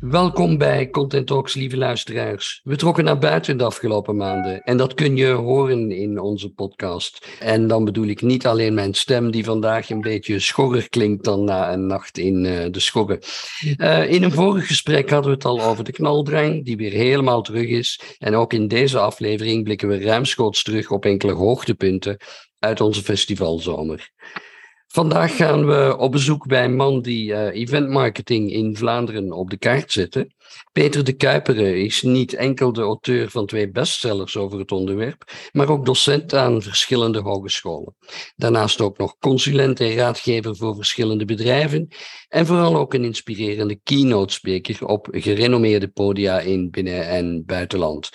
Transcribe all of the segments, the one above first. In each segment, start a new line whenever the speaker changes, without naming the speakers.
Welkom bij Content Talks, lieve luisteraars. We trokken naar buiten de afgelopen maanden en dat kun je horen in onze podcast. En dan bedoel ik niet alleen mijn stem, die vandaag een beetje schorrer klinkt dan na een nacht in uh, de schorren. Uh, in een vorig gesprek hadden we het al over de knaldrang, die weer helemaal terug is. En ook in deze aflevering blikken we ruimschoots terug op enkele hoogtepunten uit onze festivalzomer. Vandaag gaan we op bezoek bij een man die uh, eventmarketing in Vlaanderen op de kaart zette. Peter de Kuiperen is niet enkel de auteur van twee bestsellers over het onderwerp, maar ook docent aan verschillende hogescholen. Daarnaast ook nog consulent en raadgever voor verschillende bedrijven en vooral ook een inspirerende keynote speaker op gerenommeerde podia in binnen- en buitenland.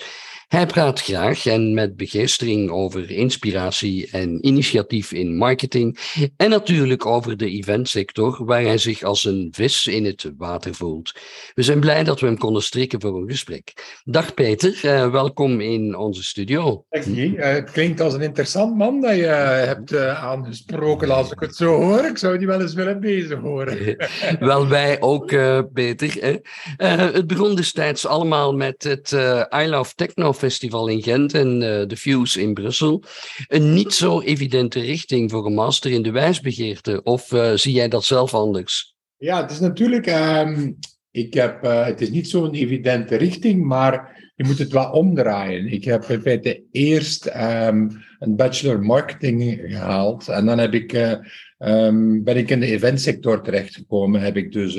Hij praat graag en met begeestering over inspiratie en initiatief in marketing en natuurlijk over de eventsector waar hij zich als een vis in het water voelt. We zijn blij dat we hem konden strikken voor een gesprek. Dag Peter, uh, welkom in onze studio.
Je. Uh, het klinkt als een interessant man dat je uh, hebt aangesproken als ik het zo hoor. Ik zou die wel eens willen bezig horen.
wel wij ook, Peter. het begon destijds allemaal met het I Love Techno Festival in Gent en uh, de Fuse in Brussel. Een niet zo evidente richting voor een master in de wijsbegeerte. Of uh, zie jij dat zelf anders?
Ja, het is natuurlijk. Um, ik heb, uh, het is niet zo'n evidente richting, maar je moet het wel omdraaien. Ik heb in feite eerst um, een bachelor marketing gehaald. En dan heb ik, um, ben ik in de eventsector terechtgekomen. Heb ik dus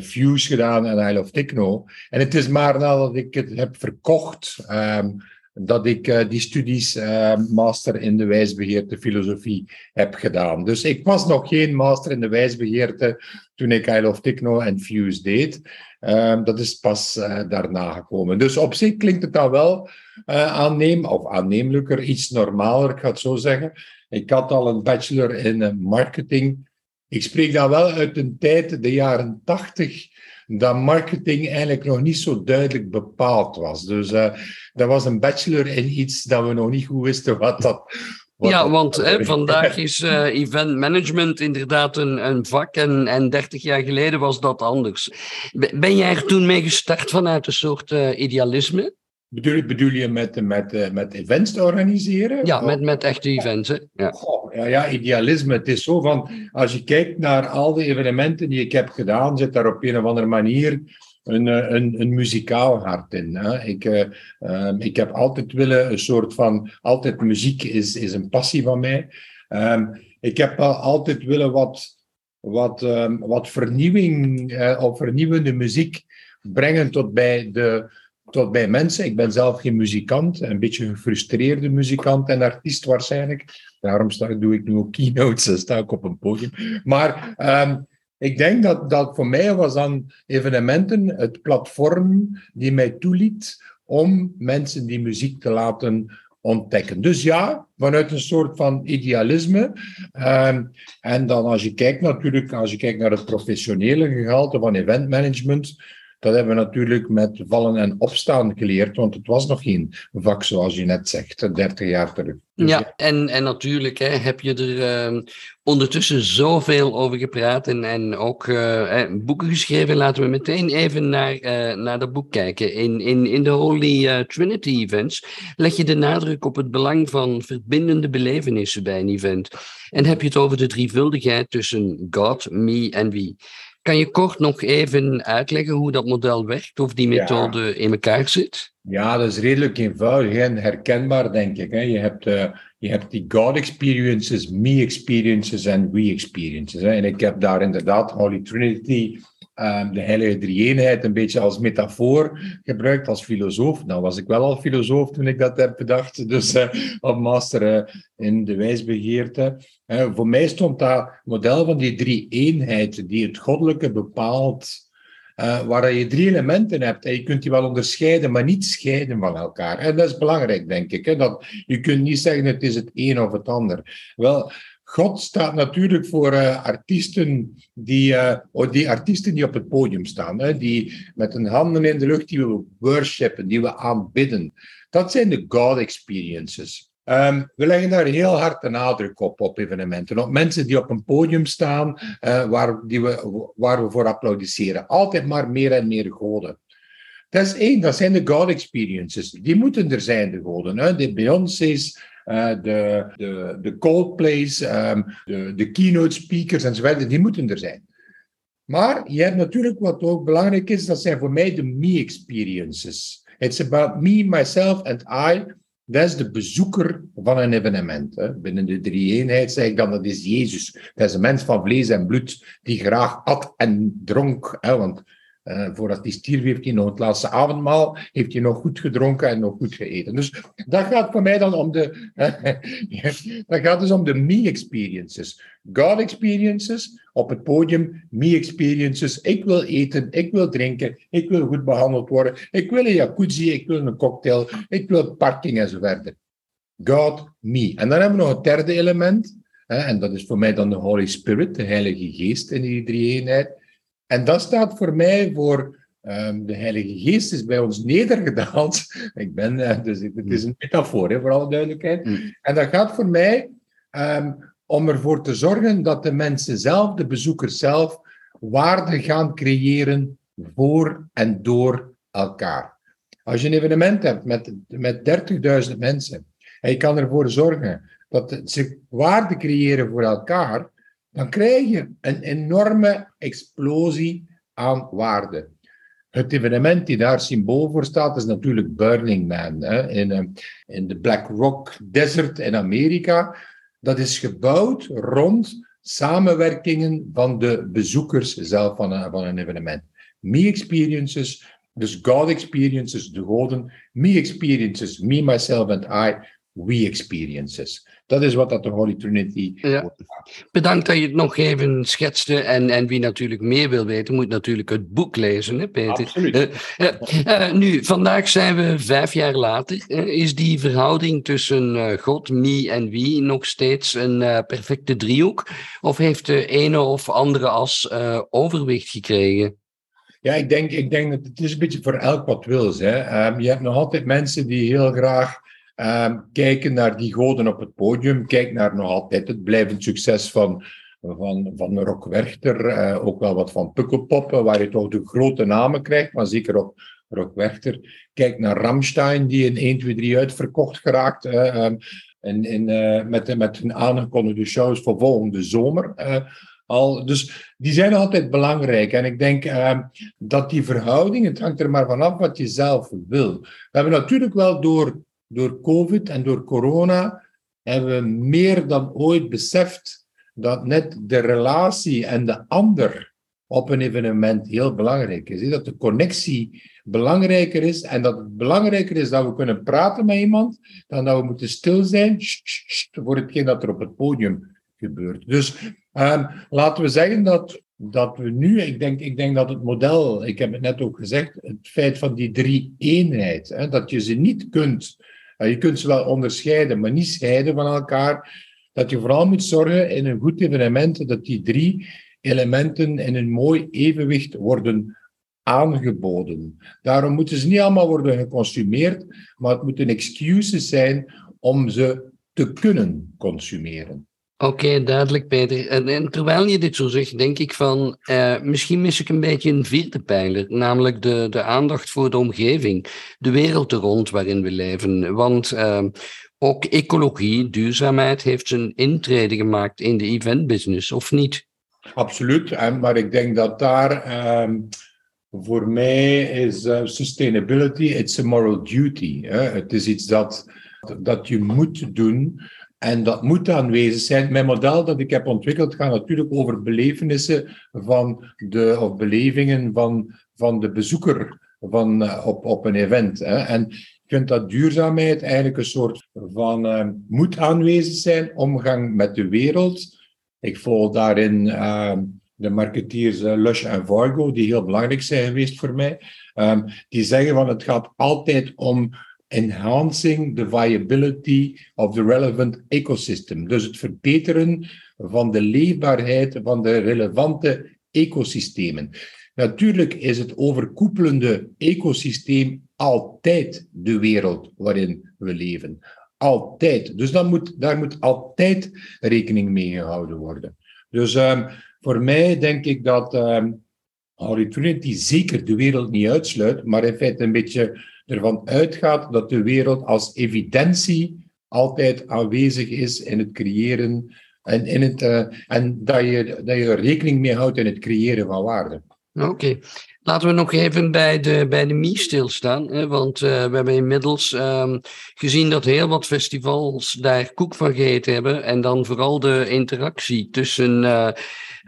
Fuse gedaan en I Love Techno. En het is maar nadat ik het heb verkocht, um, dat ik uh, die studies uh, master in de wijsbegeerte filosofie heb gedaan. Dus ik was nog geen master in de wijsbegeerte toen ik I Love Techno en Fuse deed. Um, dat is pas daarna gekomen. Dus op zich klinkt het dan wel aanneem, of aannemelijker, iets normaler, ik ga het zo zeggen. Ik had al een bachelor in marketing ik spreek dan wel uit een tijd, de jaren tachtig, dat marketing eigenlijk nog niet zo duidelijk bepaald was. Dus uh, dat was een bachelor in iets dat we nog niet goed wisten wat dat
ja, want hè, vandaag is uh, event management inderdaad een, een vak en, en 30 jaar geleden was dat anders. Ben jij er toen mee gestart vanuit een soort uh, idealisme?
Bedoel, bedoel je met, met, met events te organiseren?
Ja, met, met echte events. Hè? Ja.
Goh, ja, ja, idealisme. Het is zo van, als je kijkt naar al die evenementen die ik heb gedaan, zit daar op een of andere manier een, een, een muzikaal hart in. Hè? Ik, uh, um, ik heb altijd willen een soort van, altijd muziek is, is een passie van mij. Um, ik heb altijd willen wat, wat, um, wat vernieuwing uh, of vernieuwende muziek brengen tot bij de tot bij mensen. Ik ben zelf geen muzikant, een beetje gefrustreerde muzikant en artiest waarschijnlijk. Daarom sta, doe ik nu ook keynotes, sta ik op een podium. Maar um, ik denk dat, dat voor mij was dan evenementen het platform die mij toeliet om mensen die muziek te laten ontdekken. Dus ja, vanuit een soort van idealisme. Um, en dan als je kijkt natuurlijk, als je kijkt naar het professionele gehalte van eventmanagement, dat hebben we natuurlijk met vallen en opstaan geleerd, want het was nog geen vak, zoals je net zegt, 30 jaar terug.
Dus ja, en, en natuurlijk hè, heb je er uh, ondertussen zoveel over gepraat en, en ook uh, boeken geschreven. Laten we meteen even naar, uh, naar dat boek kijken. In, in, in de Holy Trinity Events leg je de nadruk op het belang van verbindende belevenissen bij een event. En heb je het over de drievuldigheid tussen God, me en we. Kan je kort nog even uitleggen hoe dat model werkt, of die methode ja. in elkaar zit?
Ja, dat is redelijk eenvoudig en herkenbaar, denk ik. Je hebt, uh, je hebt die God experiences, me experiences en we experiences. En ik heb daar inderdaad Holy Trinity de heilige drie-eenheid een beetje als metafoor gebruikt als filosoof. Nou was ik wel al filosoof toen ik dat heb bedacht, dus uh, op master uh, in de wijsbegeerte. Uh, voor mij stond dat model van die drie-eenheid die het goddelijke bepaalt waar je drie elementen hebt. En je kunt die wel onderscheiden, maar niet scheiden van elkaar. En dat is belangrijk, denk ik. Hè? Dat, je kunt niet zeggen het is het een of het ander. Wel, God staat natuurlijk voor uh, artiesten, die, uh, die artiesten die op het podium staan, hè, die met hun handen in de lucht, die we worshipen, die we aanbidden. Dat zijn de God experiences. Um, we leggen daar heel hard de nadruk op, op evenementen. Op mensen die op een podium staan, uh, waar, die we, waar we voor applaudisseren. Altijd maar meer en meer goden. Dat is één, dat zijn de God experiences. Die moeten er zijn, de goden. Hè? De Beyoncé's, de, de, de Coldplays, de, de keynote speakers enzovoort, die moeten er zijn. Maar je hebt natuurlijk wat ook belangrijk is, dat zijn voor mij de me-experiences. It's about me, myself and I. Dat is de bezoeker van een evenement. Hè. Binnen de drie-eenheid zeg ik dan, dat is Jezus. Dat is een mens van vlees en bloed die graag at en dronk. Hè, want uh, voordat hij stierf, heeft hij nog het laatste avondmaal, heeft hij nog goed gedronken en nog goed gegeten. Dus dat gaat voor mij dan om de, dat gaat dus om de me-experiences. God-experiences, op het podium, me-experiences. Ik wil eten, ik wil drinken, ik wil goed behandeld worden, ik wil een jacuzzi, ik wil een cocktail, ik wil parking en. God, me. En dan hebben we nog het derde element, en dat is voor mij dan de Holy Spirit, de Heilige Geest in die drie eenheid. En dat staat voor mij voor um, de Heilige Geest is bij ons nedergedaald. Ik ben, uh, dus het is een metafoor, hè, voor alle duidelijkheid. Mm. En dat gaat voor mij um, om ervoor te zorgen dat de mensen zelf, de bezoekers zelf, waarde gaan creëren voor en door elkaar. Als je een evenement hebt met, met 30.000 mensen en je kan ervoor zorgen dat ze waarde creëren voor elkaar, dan krijg je een enorme explosie aan waarde. Het evenement die daar symbool voor staat is natuurlijk Burning Man hè, in, eh, in de Black Rock Desert in Amerika. Dat is gebouwd rond samenwerkingen van de bezoekers zelf van een, van een evenement. Me experiences, dus God experiences, de goden. Me experiences, me, myself and I, we experiences. Dat is wat dat de Holy Trinity ja.
Bedankt dat je het nog even schetste. En, en wie natuurlijk meer wil weten, moet natuurlijk het boek lezen, hè, Peter?
Absoluut.
Uh, uh, nu, vandaag zijn we vijf jaar later. is die verhouding tussen God, me en wie nog steeds een perfecte driehoek? Of heeft de ene of andere as overwicht gekregen?
Ja, ik denk, ik denk dat het is een beetje voor elk wat wil. Hè. Um, je hebt nog altijd mensen die heel graag Um, kijken naar die goden op het podium. Kijk naar nog altijd het blijvend succes van, van, van Rock Werchter. Uh, ook wel wat van Pukkelpoppen, waar je toch de grote namen krijgt. Maar zeker op Rock Werchter. Kijk naar Ramstein, die in 1, 2, 3 uitverkocht geraakt. Uh, um, in, in, uh, met, met hun aangekondigde shows voor volgende zomer. Al, dus die zijn altijd belangrijk. En ik denk uh, dat die verhouding, het hangt er maar vanaf wat je zelf wil. We hebben natuurlijk wel door door COVID en door corona hebben we meer dan ooit beseft dat net de relatie en de ander op een evenement heel belangrijk is. Dat de connectie belangrijker is en dat het belangrijker is dat we kunnen praten met iemand dan dat we moeten stil zijn voor hetgeen dat er op het podium gebeurt. Dus um, laten we zeggen dat, dat we nu, ik denk, ik denk dat het model, ik heb het net ook gezegd, het feit van die drie eenheid, hè, dat je ze niet kunt je kunt ze wel onderscheiden, maar niet scheiden van elkaar. Dat je vooral moet zorgen in een goed evenement dat die drie elementen in een mooi evenwicht worden aangeboden. Daarom moeten ze niet allemaal worden geconsumeerd, maar het moeten excuses zijn om ze te kunnen consumeren.
Oké, duidelijk, Peter. En, terwijl je dit zo zegt, denk ik van, eh, misschien mis ik een beetje een vierde pijler, namelijk de, de aandacht voor de omgeving, de wereld er rond waarin we leven. Want eh, ook ecologie, duurzaamheid heeft zijn intrede gemaakt in de eventbusiness, of niet?
Absoluut, maar ik denk dat daar ehm, voor mij is uh, sustainability, it's a moral duty. Hè? Het is iets dat, dat je moet doen. En dat moet aanwezig zijn. Mijn model dat ik heb ontwikkeld gaat natuurlijk over belevenissen van de, of belevingen van, van de bezoeker van, uh, op, op een event. Hè. En ik vind dat duurzaamheid eigenlijk een soort van uh, moet aanwezig zijn, omgang met de wereld. Ik volg daarin uh, de marketeers uh, Lush en Vargo, die heel belangrijk zijn geweest voor mij, um, die zeggen van het gaat altijd om enhancing the viability of the relevant ecosystem. Dus het verbeteren van de leefbaarheid van de relevante ecosystemen. Natuurlijk is het overkoepelende ecosysteem altijd de wereld waarin we leven. Altijd. Dus moet, daar moet altijd rekening mee gehouden worden. Dus um, voor mij denk ik dat um, Holy Trinity zeker de wereld niet uitsluit, maar in feite een beetje ervan uitgaat dat de wereld als evidentie altijd aanwezig is in het creëren en, in het, uh, en dat, je, dat je er rekening mee houdt in het creëren van waarde.
Oké. Laten we nog even bij de, bij de MIE stilstaan. Hè, want uh, we hebben inmiddels um, gezien dat heel wat festivals daar koek van gegeten hebben. En dan vooral de interactie tussen uh,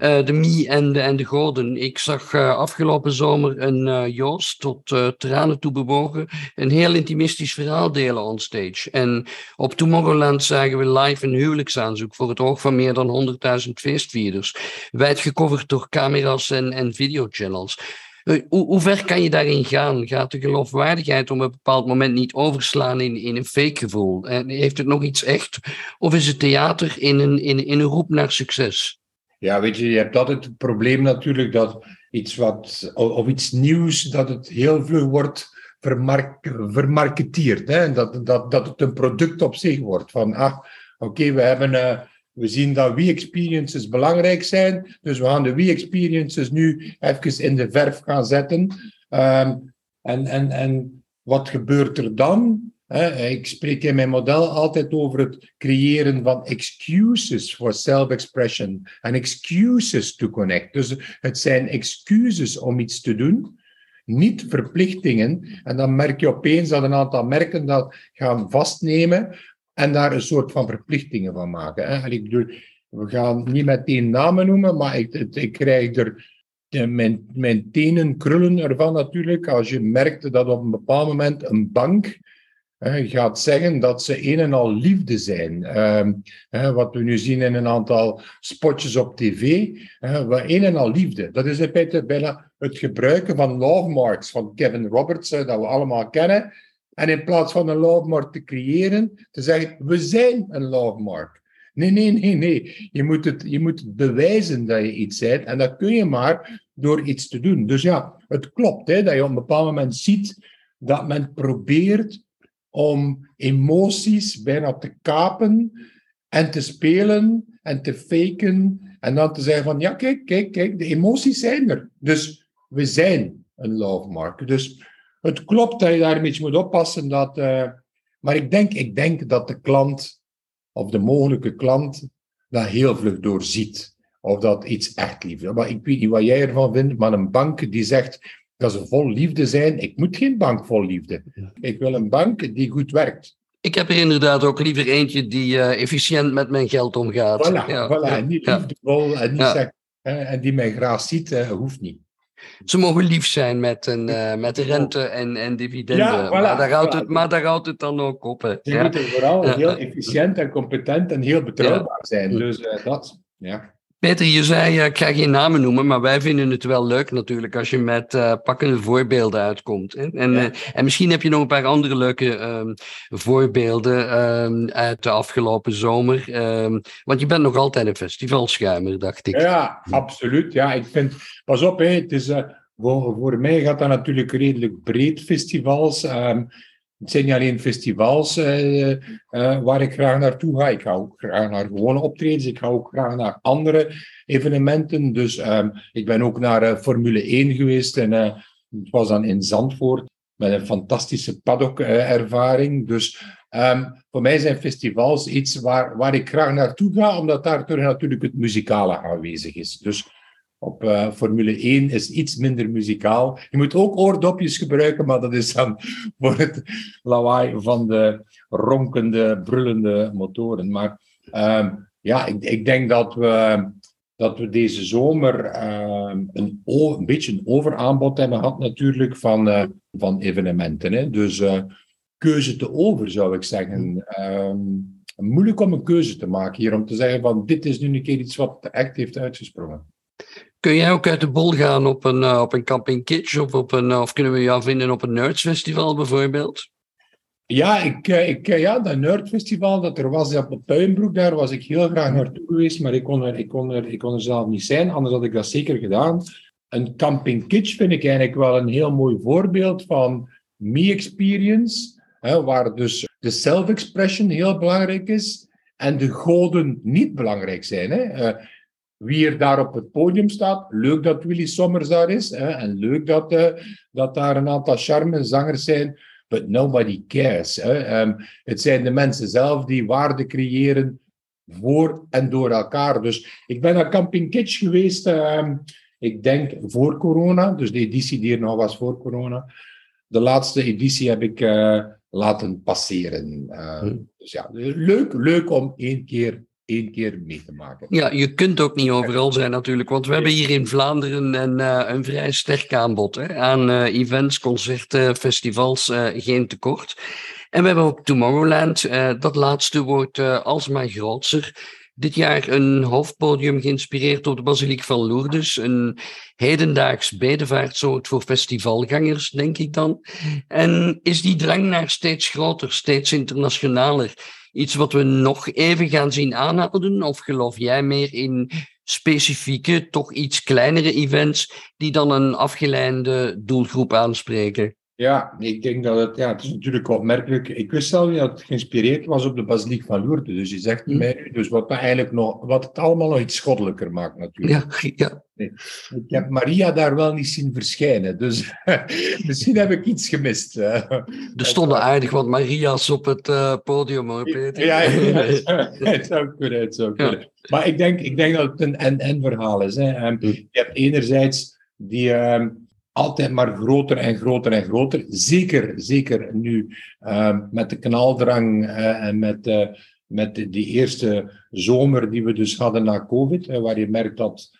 uh, de Mie en de, en de Goden. Ik zag afgelopen zomer een Joost tot tranen toe bewogen een heel intimistisch verhaal delen on stage. En op Tomorrowland zagen we live een huwelijksaanzoek voor het oog van meer dan 100.000 feestvierders. Wijd gecoverd door camera's en, en videochannels. Eh, hoe, ver kan je daarin gaan? Gaat de geloofwaardigheid op een bepaald moment niet overslaan in, in een fake gevoel? En heeft het nog iets echt? Of is het theater in een, in, een roep naar succes?
Ja, weet je, je hebt altijd het probleem natuurlijk dat iets wat, of iets nieuws, dat het heel vlug wordt vermark, vermarketeerd. Hè? Dat, dat, dat het een product op zich wordt. Van, ah, oké, we hebben... We zien dat we-experiences belangrijk zijn, dus we gaan de we-experiences nu even in de verf gaan zetten. Um, en, en, en wat gebeurt er dan? ik spreek in mijn model altijd over het creëren van excuses for self-expression en excuses to connect. Dus het zijn excuses om iets te doen, niet verplichtingen. En dan merk je opeens dat een aantal merken dat gaan vastnemen en daar een soort van verplichtingen van maken. Hè. ik bedoel, we gaan niet meteen namen noemen, maar ik, ik krijg er mijn, mijn tenen krullen ervan natuurlijk. Als je merkt dat op een bepaald moment een bank hè, gaat zeggen dat ze een en al liefde zijn. Uh, hè, wat we nu zien in een aantal spotjes op tv. Hè, een en al liefde. Dat is in feite bijna het gebruiken van love marks van Kevin Roberts, dat we allemaal kennen. En in plaats van een love mark te creëren, te zeggen, we zijn een love mark. Nee, nee, nee, nee. Je moet, het, je moet bewijzen dat je iets bent. En dat kun je maar door iets te doen. Dus ja, het klopt hè, dat je op een bepaald moment ziet dat men probeert om emoties bijna te kapen en te spelen en te faken. En dan te zeggen van, ja, kijk, kijk, kijk, de emoties zijn er. Dus we zijn een love mark. Dus het klopt dat je daar een beetje moet oppassen. Dat, uh, maar ik denk, ik denk dat de klant, of de mogelijke klant, dat heel vlug doorziet. Of dat iets echt liefde Maar ik weet niet wat jij ervan vindt, maar een bank die zegt dat ze vol liefde zijn. Ik moet geen bank vol liefde. Ik wil een bank die goed werkt.
Ik heb er inderdaad ook liever eentje die uh, efficiënt met mijn geld omgaat.
Voilà, ja. voilà. En niet liefdevol en, niet zegt, en die mij graag ziet, uh, hoeft niet.
Ze mogen lief zijn met, een, uh, met rente en, en dividenden. Ja, voilà, maar, daar houdt het, maar daar houdt het dan ook op. Hè.
Ze moeten vooral heel efficiënt en competent en heel betrouwbaar zijn. Dus uh, dat, ja.
Peter, je zei, uh, ik ga geen namen noemen, maar wij vinden het wel leuk natuurlijk als je met uh, pakkende voorbeelden uitkomt. Hè? En, ja. uh, en misschien heb je nog een paar andere leuke um, voorbeelden um, uit de afgelopen zomer. Um, want je bent nog altijd een festivalschuimer, dacht ik.
Ja, absoluut. Ja, ik vind, pas op, hè, het is, voor, voor mij gaat dat natuurlijk redelijk breed, festivals. Het zijn niet alleen festivals uh, uh, waar ik graag naartoe ga. Ik ga ook graag naar gewone optredens. Ik ga ook graag naar andere evenementen. Dus um, ik ben ook naar Formule 1 geweest. En het was dan in Zandvoort. Met een fantastische paddock-ervaring. dus um, voor mij zijn festivals iets waar, waar ik graag naartoe ga. Omdat daar natuurlijk het muzikale aanwezig is. Dus op uh, Formule 1 is iets minder muzikaal. Je moet ook oordopjes gebruiken, maar dat is dan voor het lawaai van de ronkende, brullende motoren. Maar uh, ja, ik, ik, denk dat we, dat we deze zomer uh, een, een, beetje een overaanbod hebben gehad natuurlijk van, uh, van evenementen. Hè. Dus uh, keuze te over, zou ik zeggen. Ehm, moeilijk om een keuze te maken hier, om te zeggen van dit is nu een keer iets wat echt heeft uitgesprongen.
Kun jij ook uit de bol gaan op een, uh, op een Camping Kitsch of, op een, of kunnen we jou vinden op een Nerds Festival bijvoorbeeld?
Ja, ik, ik, ja, dat Nerdfestival dat er was op de Tuinbroek, daar was ik heel graag naartoe geweest, maar ik kon, er, ik, kon er, ik kon er zelf niet zijn, anders had ik dat zeker gedaan. Een Camping Kitsch vind ik eigenlijk wel een heel mooi voorbeeld van me-experience, waar dus de self-expression heel belangrijk is en de goden niet belangrijk zijn. Hè. Wie er daar op het podium staat, leuk dat Willy Sommers daar is hè, en leuk dat, uh, dat daar een aantal charme zangers zijn, but nobody cares. Hè. Um, het zijn de mensen zelf die waarde creëren voor en door elkaar. Dus ik ben naar Camping Kitsch geweest, um, ik denk voor corona, dus de editie die er nog was voor corona. De laatste editie heb ik uh, laten passeren. Uh, Dus ja, leuk, leuk om één keer, één keer mee te maken.
Ja, je kunt ook niet overal zijn natuurlijk, want we hebben hier in Vlaanderen een, uh, een vrij sterk aanbod hè, aan events, concerten, festivals, geen tekort. En we hebben ook Tomorrowland, dat laatste wordt alsmaar groter dit jaar een hoofdpodium geïnspireerd op de Basiliek van Lourdes. Een hedendaags bedevaartsoort voor festivalgangers, denk ik dan. En is die drang naar steeds groter, steeds internationaler iets wat we nog even gaan zien aanhouden? Of geloof jij meer in specifieke, toch iets kleinere events die dan een afgeleide doelgroep aanspreken?
Ja, ik denk dat het, ja, het is natuurlijk opmerkelijk. Ik wist zelf dat het geïnspireerd was op de Basiliek van Lourdes. Dus je zegt mm. mij dus wat, eigenlijk nog, wat het allemaal nog iets schoddelijker maakt natuurlijk.
Ja, ja.
Nee. Ik heb Maria daar wel niet zien verschijnen, dus misschien heb ik iets gemist.
er stonden aardig wat Maria's op het uh, podium, hoor Peter.
Ja, ja, het zou kunnen, het zou kunnen. Ja. Maar ik denk, ik denk dat het een en-en verhaal is. Hè. Um, je hebt enerzijds die... Um, altijd maar groter en groter en groter. Zeker, zeker nu uh, met de knaldrang uh, en met, uh, met die eerste zomer die we dus hadden na COVID, waar je merkt dat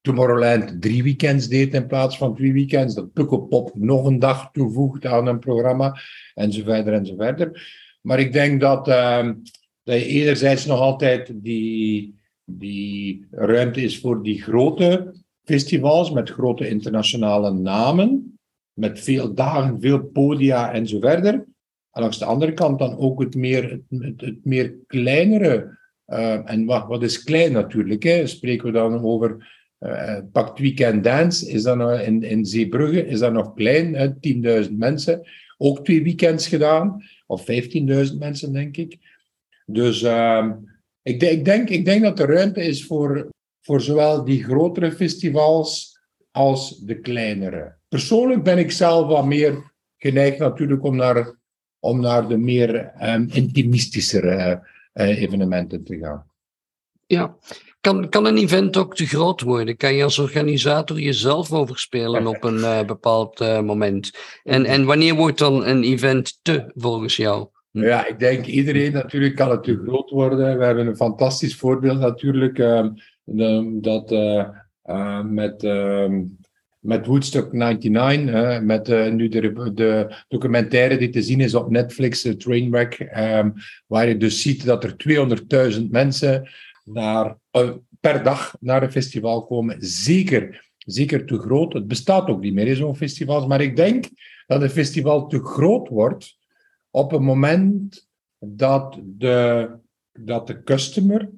Tomorrowland drie weekends deed in plaats van twee weekends, dat Pukkelpop nog een dag toevoegt aan een programma, en zo verder en zo verder. Maar ik denk dat, ehm, dat je enerzijds nog altijd die, die ruimte is voor die grote festivals met grote internationale namen, met veel dagen, veel podia en zo verder. En langs de andere kant dan ook het meer, het, meer kleinere. Uh, en wat, wat is klein natuurlijk? Hè? Spreken we dan over uh, Pak Weekend Dance, is dat nog in, in Zeebrugge, is dat nog klein, 10.000 mensen. Ook twee weekends gedaan, of 15.000 mensen, denk ik. Dus uh, ik, ik, denk, ik denk dat er ruimte is voor, voor zowel die grotere festivals als de kleinere. Persoonlijk ben ik zelf wat meer geneigd natuurlijk om naar, om naar de meer um, intimistischere uh, evenementen te gaan.
Ja, kan, kan een event ook te groot worden? Kan je als organisator jezelf overspelen op een uh, bepaald uh, moment? En, en wanneer wordt dan een event te volgens jou?
Hm? Ja, ik denk iedereen natuurlijk kan het te groot worden. We hebben een fantastisch voorbeeld natuurlijk. Uh, dat uh, met, uh, met Woodstock 99, met uh, nu de, de, documentaire die te zien is op Netflix, Trainwreck, um, waar je dus ziet dat er 200.000 mensen naar, per dag naar een festival komen. Zeker, zeker te groot. Het bestaat ook niet meer, zo'n festival. Maar ik denk dat een festival te groot wordt op het moment dat de, dat de customer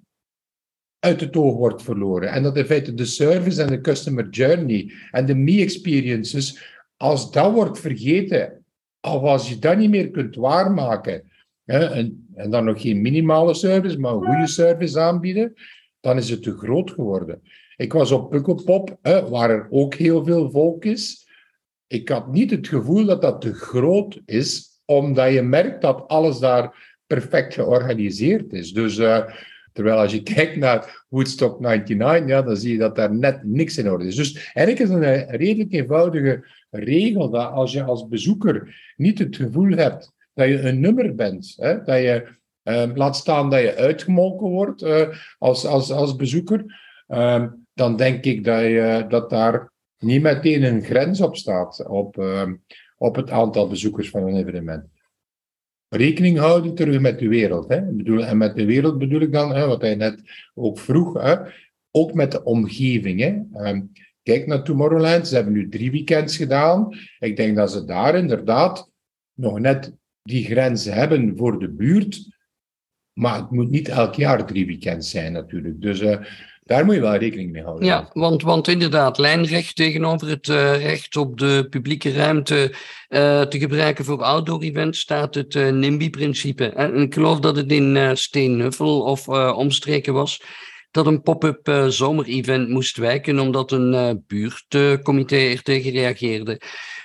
uit het oog wordt verloren. En dat in feite de service en de customer journey en de me-experiences, als dat wordt vergeten, of als je dat niet meer kunt waarmaken, hè, en, en dan nog geen minimale service, maar een goede service aanbieden, dan is het te groot geworden. Ik was op Pukkelpop, hè, waar er ook heel veel volk is. Ik had niet het gevoel dat dat te groot is, omdat je merkt dat alles daar perfect georganiseerd is. Dus uh, Terwijl als je kijkt naar Woodstock 99, ja, dan zie je dat daar net niks in orde is. Dus eigenlijk is een redelijk eenvoudige regel dat als je als bezoeker niet het gevoel hebt dat je een nummer bent, hè, dat je um, laat staan dat je uitgemolken wordt uh, als, als, als bezoeker, um, dan denk ik dat, je, dat daar niet meteen een grens op staat op, um, op het aantal bezoekers van een evenement rekening houden terug met de wereld. Hè. Bedoel, en met de wereld bedoel ik dan, hè, wat hij net ook vroeg, hè, ook met de omgeving. Hè. Ehm, kijk naar Tomorrowland, ze hebben nu drie weekends gedaan. Ik denk dat ze daar inderdaad nog net die grens hebben voor de buurt. Maar het moet niet elk jaar drie weekends zijn natuurlijk. Dus uh, daar moet je wel rekening mee houden.
Ja, want, want inderdaad, lijnrecht tegenover het uh, recht op de publieke ruimte uh, te gebruiken voor outdoor events staat het NIMBY-principe. En ik geloof dat het in Steenhuffel of omstreken was dat een pop-up uh, zomerevent moest wijken omdat een uh, buurtcomité er tegen reageerde.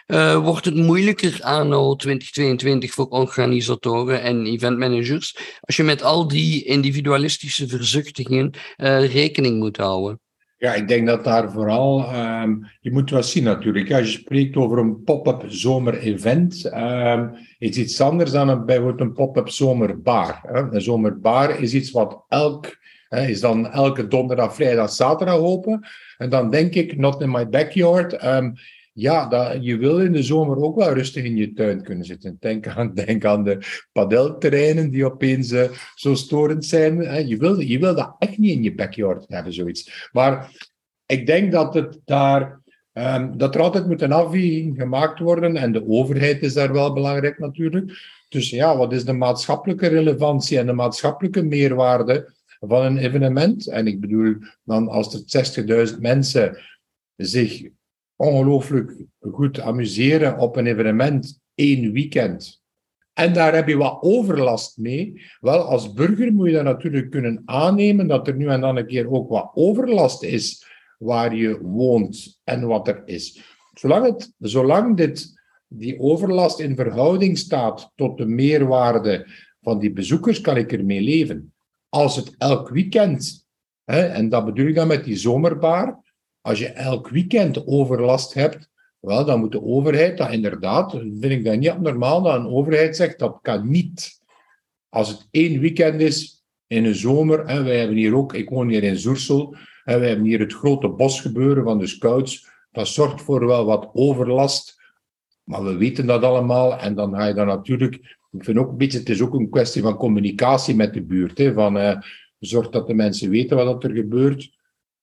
Uh, wordt het moeilijker anno 2022 voor organisatoren en eventmanagers als je met al die individualistische verzuchtingen rekening moet houden?
Ja, ik denk dat daar vooral, um, je moet wel zien natuurlijk, als je spreekt over een pop-up zomer-event, um, is iets anders dan een, bijvoorbeeld een pop-up zomerbar. Hè. Een zomerbar is iets wat elk is dan elke donderdag, vrijdag, zaterdag open. En dan denk ik, not in my backyard. Um, ja, dat, je wil in de zomer ook wel rustig in je tuin kunnen zitten. Denk aan, denk aan de padelterreinen die opeens uh, zo storend zijn. Je, wil, je wil dat echt niet in je backyard hebben, zoiets. Maar ik denk dat het daar... Um, dat er altijd moet een afweging gemaakt worden. En de overheid is daar wel belangrijk natuurlijk. Dus ja, wat is de maatschappelijke relevantie en de maatschappelijke meerwaarde van een evenement. En ik bedoel, dan als er 60.000 mensen zich ongelooflijk goed amuseren op een evenement één weekend. En daar heb je wat overlast mee. Wel, als burger moet je dan natuurlijk kunnen aannemen dat er nu en dan een keer ook wat overlast is waar je woont en wat er is. Zolang, het, zolang dit, die overlast in verhouding staat tot de meerwaarde van die bezoekers, kan ik ermee leven als het elk weekend, hè, en dat bedoel ik dan met die zomerbaar, als je elk weekend overlast hebt, wel, dan moet de overheid dat inderdaad, vind ik dat niet abnormaal dat een overheid zegt dat kan niet. Als het één weekend is in een zomer, en wij hebben hier ook, ik woon hier in Zoersel, en wij hebben hier het grote bosgebeuren van de scouts, dat zorgt voor wel wat overlast, maar we weten dat allemaal en dan ga je dan natuurlijk ik vind ook een beetje, het is ook een kwestie van communicatie met de buurt. Hè, van, uh, zorg dat de mensen weten wat er gebeurt.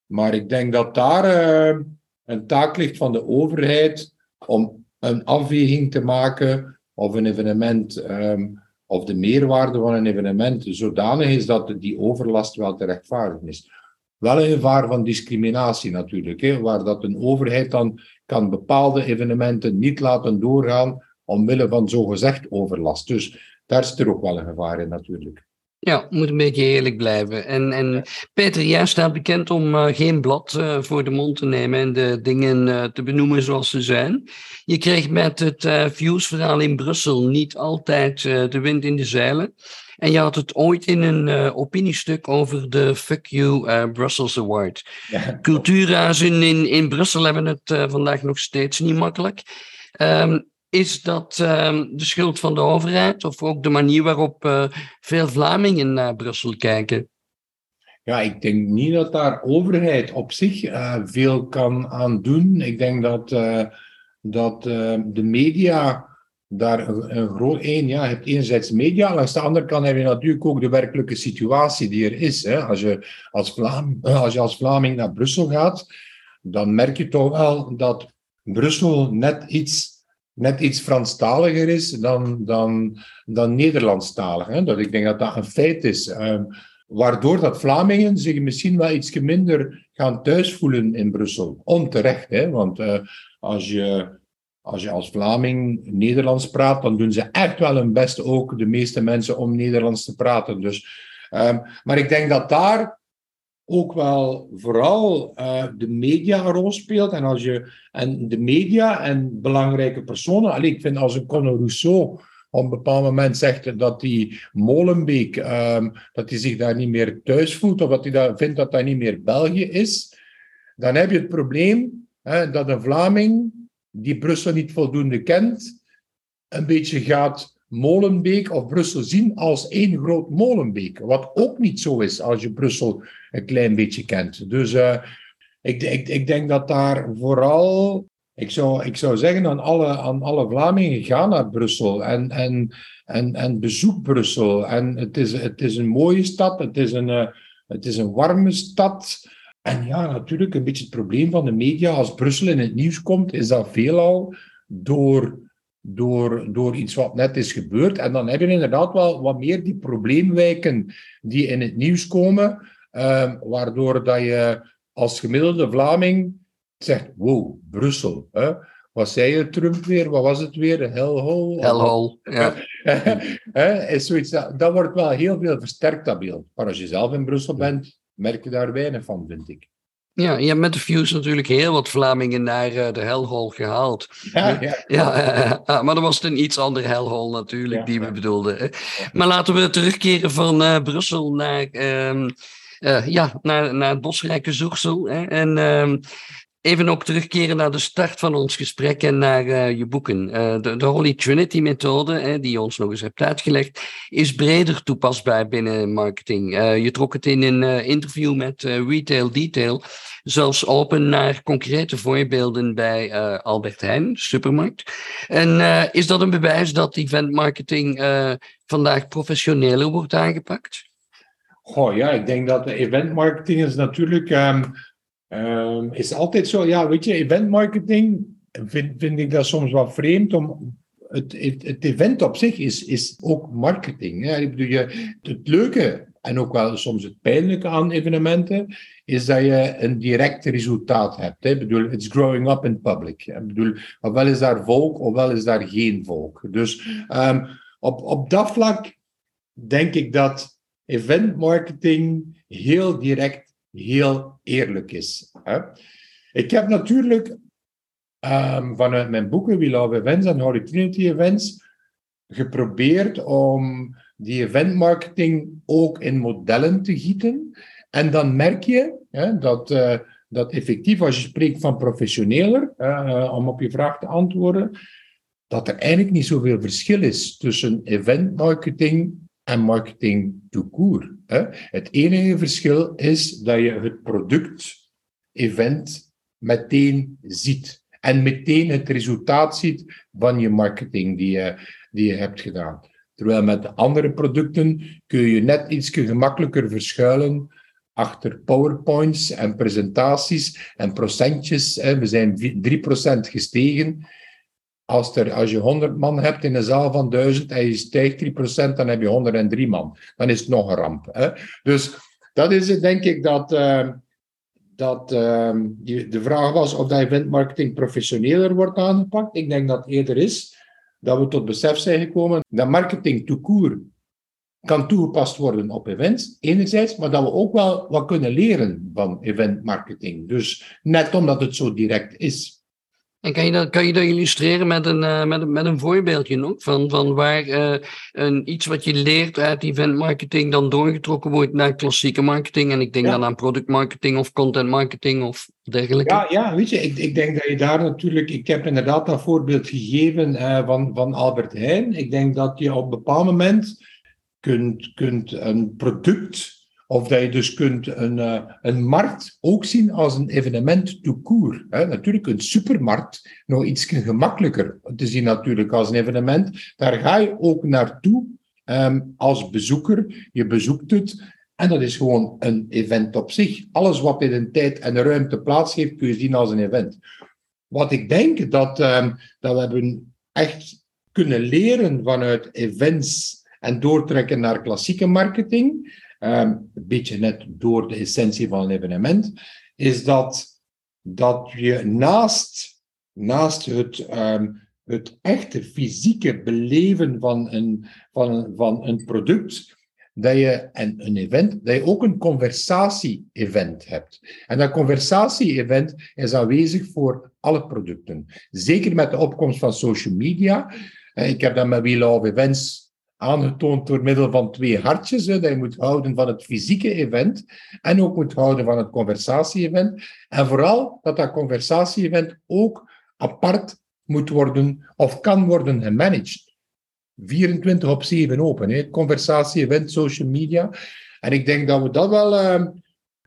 Maar ik denk dat daar uh, een taak ligt van de overheid om een afweging te maken of een evenement, um, of de meerwaarde van een evenement zodanig is dat die overlast wel te rechtvaardigen is. Wel een gevaar van discriminatie natuurlijk, hè, waar dat een overheid dan kan bepaalde evenementen niet laten doorgaan omwille van zogezegd overlast. Dus daar zit er ook wel een gevaar in natuurlijk.
Ja, moet een beetje eerlijk blijven. En, en Peter, jij staat bekend om uh, geen blad uh, voor de mond te nemen en de dingen uh, te benoemen zoals ze zijn. Je kreeg met het Views-verhaal in Brussel niet altijd de wind in de zeilen. En je had het ooit in een opiniestuk over de Fuck You Brussels Award. Ja. Cultuurhuizen in, in Brussel hebben het vandaag nog steeds niet makkelijk. Um, is dat uh, de schuld van de overheid of ook de manier waarop uh, veel Vlamingen naar Brussel kijken?
Ja, ik denk niet dat daar overheid op zich uh, veel kan aan doen. Ik denk dat, uh, dat de media daar een, een groot één, ja, je hebt enerzijds media, langs de andere kant heb je natuurlijk ook de werkelijke situatie die er is. Hè. Als, je als, Vlaam, als je als Vlaming naar Brussel gaat, dan merk je toch wel dat Brussel net iets net iets Franstaliger is dan, dan, dan Nederlandstalig. Hè? Dat, ik denk dat dat een feit is. Um, waardoor dat Vlamingen zich misschien wel iets minder gaan thuisvoelen in Brussel. Onterecht, hè? want uh, als, je, als je als Vlaming Nederlands praat, dan doen ze echt wel hun best ook, de meeste mensen, om Nederlands te praten. Dus, um, maar ik denk dat daar ook wel vooral uh, de media een rol speelt. En, als je, en de media en belangrijke personen. Allee, ik vind als een Conor Rousseau op een bepaald moment zegt dat die Molenbeek, um, dat hij zich daar niet meer thuis voelt, of dat hij dat, vindt dat dat niet meer België is, dan heb je het probleem hè, dat een Vlaming die Brussel niet voldoende kent, een beetje gaat Molenbeek of Brussel zien als één groot Molenbeek. Wat ook niet zo is als je Brussel een klein beetje kent. Dus uh, ik, ik, ik denk dat daar vooral. Ik zou, ik zou zeggen aan alle, aan alle Vlamingen: ga naar Brussel en, en, en, en bezoek Brussel. En het is, het is een mooie stad, het is een, uh, het is een warme stad. En ja, natuurlijk, een beetje het probleem van de media, als Brussel in het nieuws komt, is dat veelal door, door, door iets wat net is gebeurd. En dan heb je inderdaad wel wat meer die probleemwijken die in het nieuws komen, uh, waardoor dat je als gemiddelde Vlaming zegt, wow, Brussel. Hè? Wat zei je, Trump weer? Wat was het weer? Hellhole?
Hellhole, ja.
is zoiets, dat, dat wordt wel heel veel versterkt, dat beeld. Maar als je zelf in Brussel bent, merk je daar weinig van, vind ik.
Ja, je hebt met de Fuse natuurlijk heel wat Vlamingen naar uh, de hellhole gehaald.
Ja, ja.
ja uh, maar dat was een iets ander hellhole natuurlijk ja, die we bedoelden. Hè. Maar laten we terugkeren van uh, Brussel naar, ehm, ja, naar, naar het bosrijke Zoersel. Hè. En ehm, even ook terugkeren naar de start van ons gesprek en naar uh, je boeken. Uh, de, Holy Trinity-methode, die je ons nog eens hebt uitgelegd, is breder toepasbaar binnen marketing. je trok het in een interview met Retail Detail zelfs open naar concrete voorbeelden bij Albert Heijn, supermarkt. En is dat een bewijs dat eventmarketing vandaag professioneler wordt aangepakt?
Goh, ja, ik denk dat de eventmarketing is natuurlijk... Um Um, is altijd zo, ja, weet je, eventmarketing vind, vind ik dat soms wat vreemd om. Het, het, event op zich is, is ook marketing. Hè? Ik bedoel, het leuke en ook wel soms het pijnlijke aan evenementen is dat je een direct resultaat hebt. Hè? Ik bedoel, it's growing up in public. Ik bedoel, ofwel is daar volk, ofwel is daar geen volk. Dus um, op, op dat vlak denk ik dat eventmarketing heel direct heel eerlijk is. Hè? Ik heb natuurlijk um, vanuit mijn boeken We Love Events en Holy Trinity Events geprobeerd om die eventmarketing ook in modellen te gieten. En dan merk je hè, dat, uh, dat effectief, als je spreekt van professioneler, uh, om op je vraag te antwoorden, dat er eigenlijk niet zoveel verschil is tussen eventmarketing en marketing to court. Het enige verschil is dat je het product-event meteen ziet. En meteen het resultaat ziet van je marketing die je, die je hebt gedaan. Terwijl met de andere producten kun je net iets gemakkelijker verschuilen achter PowerPoints en presentaties en procentjes. We zijn 3% gestegen. Als, je 100 man hebt in een zaal van 1000 en je stijgt 3%, dan heb je 103 man. Dan is het nog een ramp. Hè? Dus dat is het, denk ik, dat, uh, dat uh, de vraag was of dat eventmarketing professioneler wordt aangepakt. Ik denk dat eerder is dat we tot besef zijn gekomen dat marketing tout court kan toegepast worden op events, enerzijds, maar dat we ook wel wat kunnen leren van eventmarketing. Dus net omdat het zo direct is.
En kan je dat, kan je dat illustreren met een, uh, met, een, met een voorbeeldje nog? Van, van waar uh, een, iets wat je leert uit event marketing dan doorgetrokken wordt naar klassieke marketing. En ik denk dan aan product marketing of content marketing of dergelijke.
Ja, ja weet je, ik, ik denk dat je daar natuurlijk. Ik heb inderdaad dat voorbeeld gegeven uh, van, van Albert Heijn. Ik denk dat je op een bepaald moment kunt, kunt een product of dat je dus kunt een, uh, een markt ook zien als een evenement to court. Natuurlijk een supermarkt nog iets gemakkelijker te zien natuurlijk als een evenement. Daar ga je ook naartoe um, als bezoeker. Je bezoekt het en dat is gewoon een event op zich. Alles wat in een tijd en ruimte plaats heeft, kun je zien als een event. Wat ik denk dat, um, dat we hebben echt kunnen leren vanuit events en doortrekken naar klassieke marketing, um, een beetje net door de essentie van een evenement, is dat, dat je naast, naast het, um, het echte fysieke beleven van een, van, een, van een product, dat je, en een event, dat je ook een conversatie-event hebt. En dat conversatie-event is aanwezig voor alle producten. Zeker met de opkomst van social media. Eh, ik heb dat met We Love Events aangetoond door middel van twee hartjes. Hè, dat je moet houden van het fysieke event en ook moet houden van het conversatie-event. En vooral dat dat conversatie-event ook apart moet worden of kan worden gemanaged. 24 op 7 open. Hè. Conversatie-event, social media. En ik denk dat we dat wel, uh,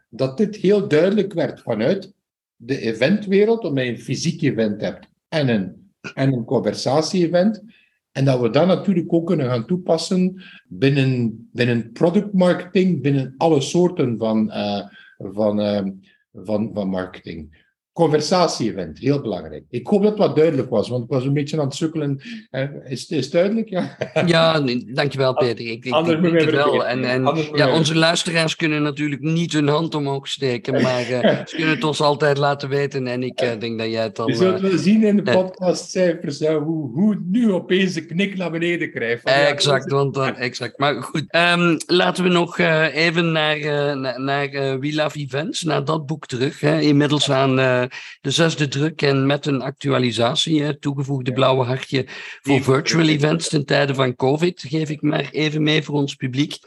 dat dit heel duidelijk werd vanuit de eventwereld, omdat je een fysiek event hebt en een, en een conversatie-event. En dat we dat natuurlijk ook kunnen gaan toepassen binnen, binnen product marketing, binnen alle soorten van, uh, van, uh, van, van marketing. Conversatie-event, heel belangrijk. Ik hoop dat het wat duidelijk was, want ik was een beetje aan het sukkelen. Is, is het duidelijk? Ja,
ja dankjewel Peter. Ik, ik, ik wel. En, en ja, onze luisteraars kunnen natuurlijk niet hun hand omhoog steken, maar uh, ze kunnen het ons altijd laten weten. En ik uh, denk dat jij het al...
Je zult wel zien in de podcastcijfers uh, hoe, hoe nu opeens de knik naar beneden krijgt.
exact, want, exact. Maar goed, um, laten we nog even naar, naar, naar We Love Events, naar dat boek terug. Hè. Inmiddels aan de zesde druk en met een actualisatie, toegevoegde blauwe hartje voor virtual events ten tijde van COVID, geef ik maar even mee voor ons publiek.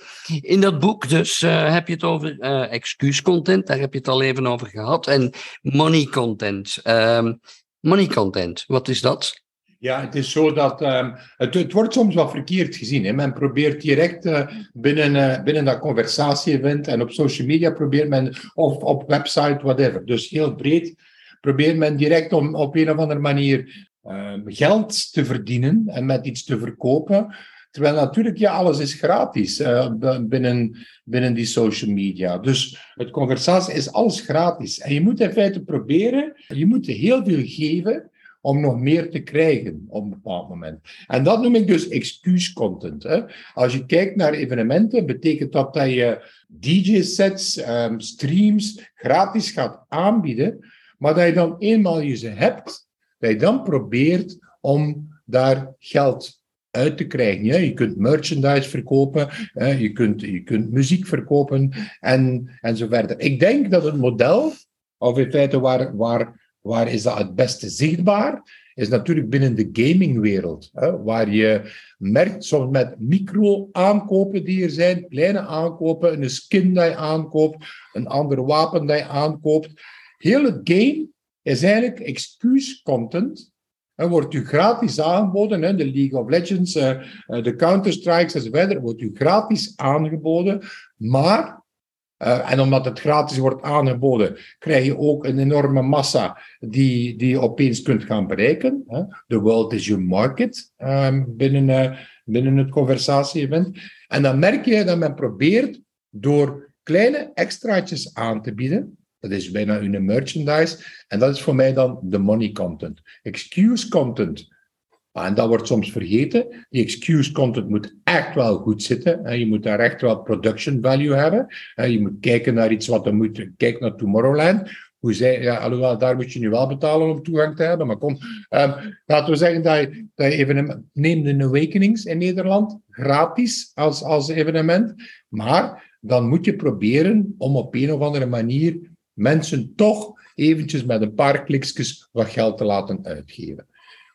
In dat boek dus uh, heb je het over uh, excuuscontent, daar heb je het al even over gehad, en money content. Uh, money content, wat is dat?
Ja, het is zo dat um, het, wordt soms wat verkeerd gezien. Hè. Men probeert direct uh, binnen, uh, binnen dat conversatie-event en op social media probeert men, of op website, whatever. Dus heel breed probeert men direct om op een of andere manier uh, geld te verdienen en met iets te verkopen. Terwijl natuurlijk, ja, alles is gratis uh, binnen, binnen die social media. Dus het conversatie is alles gratis. En je moet in feite proberen, je moet heel veel geven om nog meer te krijgen op een bepaald moment. En dat noem ik dus excuuscontent. Als je kijkt naar evenementen, betekent dat dat je DJ-sets, ehm, streams gratis gaat aanbieden maar dat je dan eenmaal je ze hebt, dat je dan probeert om daar geld uit te krijgen. Ja, je kunt merchandise verkopen, je, kunt, je kunt muziek verkopen en, en zo verder. Ik denk dat het model, of in feite waar, waar, waar is dat het beste zichtbaar, is natuurlijk binnen de gamingwereld. Waar je merkt soms met micro-aankopen die er zijn, kleine aankopen, een skin die je aankoopt, een ander wapen die je aankoopt Heel het game is eigenlijk excuus-content. En wordt u gratis aangeboden, hè, de League of Legends, uh, de Counter-Strikes enzovoort, wordt u gratis aangeboden. Maar, uh, en omdat het gratis wordt aangeboden, krijg je ook een enorme massa die, die je opeens kunt gaan bereiken. The world is your market um, binnen, uh, binnen het conversatie-event. En dan merk je dat men probeert door kleine extraatjes aan te bieden, dat is bijna een merchandise. En dat is voor mij dan de money content. Excuse content. En dat wordt soms vergeten. Die excuse content moet echt wel goed zitten. Je moet daar echt wel production value hebben. Je moet kijken naar iets wat er moet. Kijk naar Tomorrowland. Hoe zij, ja, alhoewel, daar moet je nu wel betalen om toegang te hebben. Maar kom, um, laten we zeggen dat je, dat je even neem de Awakenings in Nederland gratis als, als evenement. Maar dan moet je proberen om op een of andere manier mensen toch eventjes met een paar kliksjes wat geld te laten uitgeven.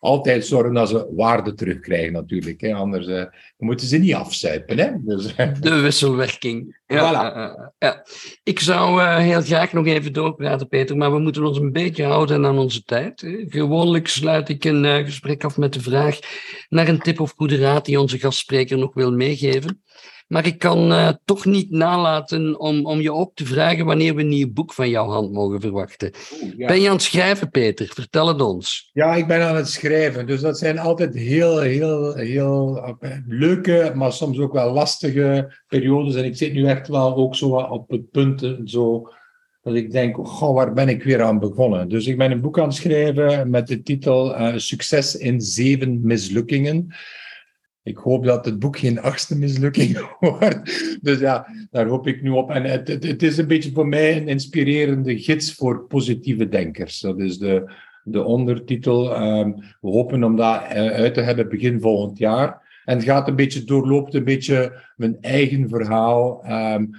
Altijd zorgen dat ze waarde terugkrijgen natuurlijk. Hè. Anders uh, moeten ze niet afzuipen. Hè. Dus,
De wisselwerking. Ja, ja. Ik zou uh, heel graag nog even doorpraten, Peter, maar we moeten ons een beetje houden aan onze tijd. Gewoonlijk sluit ik een gesprek af met de vraag naar een tip of goede raad die onze gastspreker nog wil meegeven. Maar ik kan uh, toch niet nalaten om, om je ook te vragen wanneer we een nieuw boek van jouw hand mogen verwachten. Ben je aan het schrijven, Peter? Vertel het ons.
Ja, ik ben aan het schrijven. Dus dat zijn altijd heel, heel, heel uh, leuke, maar soms ook wel lastige periodes. En ik zit nu echt wel ook zo op het punt zo, dat ik denk, goh, waar ben ik weer aan begonnen? Dus ik ben een boek aan het schrijven met de titel uh, Succes in zeven mislukkingen. Ik hoop dat het boek geen achtste mislukking wordt. Dus ja, daar hoop ik nu op. En het, is een beetje voor mij een inspirerende gids voor positieve denkers. Dat is de, de ondertitel. Ehm, we hopen om dat eh, uit te hebben begin volgend jaar. En het gaat een beetje, doorloopt een beetje mijn eigen verhaal. Um,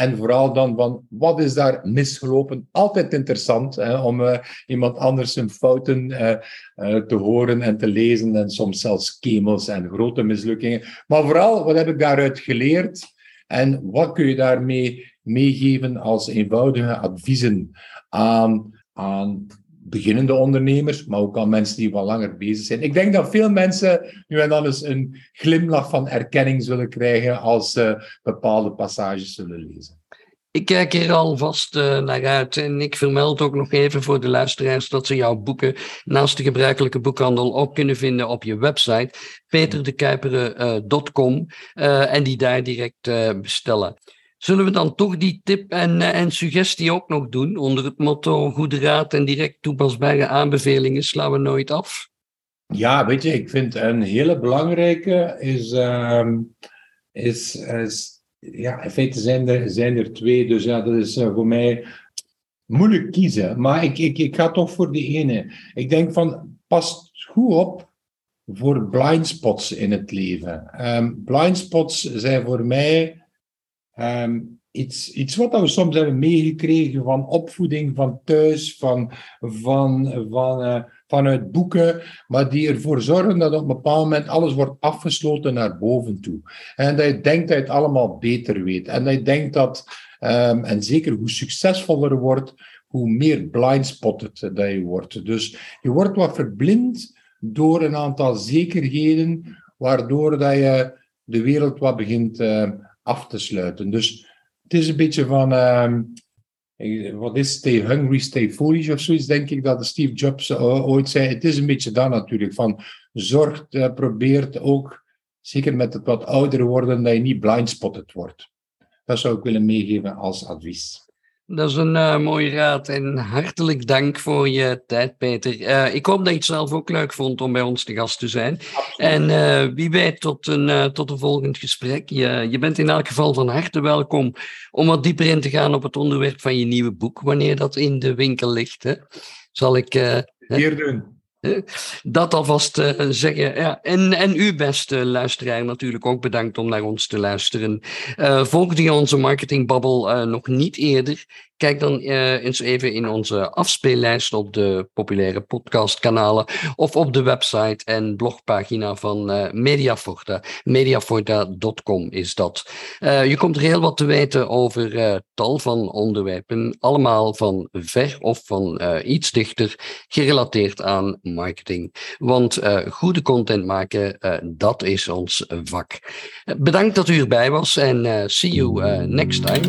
en vooral dan van, wat is daar misgelopen? Altijd interessant hè, om uh, iemand anders zijn fouten uh, uh, te horen en te lezen. En soms zelfs kemels en grote mislukkingen. Maar vooral, wat heb ik daaruit geleerd? En wat kun je daarmee meegeven als eenvoudige adviezen aan, aan beginnende ondernemers, maar ook aan mensen die wat langer bezig zijn. Ik denk dat veel mensen nu en dan eens een glimlach van erkenning zullen krijgen als ze bepaalde passages zullen lezen.
Ik kijk hier alvast uh, naar uit en ik vermeld ook nog even voor de luisteraars dat ze jouw boeken naast de gebruikelijke boekhandel ook kunnen vinden op je website peterdekuiperen.com uh, uh, en die daar direct bestellen. Zullen we dan toch die tip en, eh, en suggestie ook nog doen? Onder het motto goede raad en direct toepasbare aanbevelingen slaan we nooit af?
Ja, weet je, ik vind een hele belangrijke is, ehm, is, is, ja, in feite zijn er, zijn er twee, dus ja, dat is uh, voor mij moeilijk kiezen. Maar ik, ik, ik ga toch voor die ene. Ik denk van, pas goed op voor blind spots in het leven. Um, blind spots zijn voor mij um, iets, iets wat we soms hebben meegekregen van opvoeding, van thuis, van, van, van, uh, vanuit boeken, maar die ervoor zorgen dat op een bepaald moment alles wordt afgesloten naar boven toe. En dat je denkt dat je het allemaal beter weet. En dat je denkt dat, um, en zeker hoe succesvoller wordt, hoe meer blindspotted dat je wordt. Dus je wordt wat verblind door een aantal zekerheden, waardoor dat je de wereld wat begint uh, af te sluiten. Dus het is een beetje van, uh, wat is stay hungry, stay foolish of zoiets, denk ik dat Steve Jobs uh, ooit zei. Het is een beetje dat natuurlijk, van zorg, uh, probeert ook, zeker met het wat ouder worden, dat je niet blindspotted wordt. Dat zou ik willen meegeven als advies.
Dat is een uh, mooie raad en hartelijk dank voor je tijd, Peter. Uh, ik hoop dat je het zelf ook leuk vond om bij ons te gast te zijn. Absoluut. En uh, wie weet tot een, tot een volgend gesprek. Je, je bent in elk geval van harte welkom om wat dieper in te gaan op het onderwerp van je nieuwe boek, wanneer dat in de winkel ligt. Hè. Zal ik...
Hier doen.
Dat alvast uh, zeggen. Ja. En, en u, beste luisteraar, natuurlijk ook bedankt om naar ons te luisteren. Uh, volgde onze marketingbabbel uh, nog niet eerder? Kijk dan uh, eens even in onze afspeellijst op de populaire podcastkanalen of op de website en blogpagina van uh, Mediaforta. Mediaforta.com is dat. Uh, je komt er heel wat te weten over tal van onderwerpen, allemaal van ver of van iets dichter gerelateerd aan marketing. Want goede content maken, dat is ons vak. bedankt dat u erbij was en see you next time.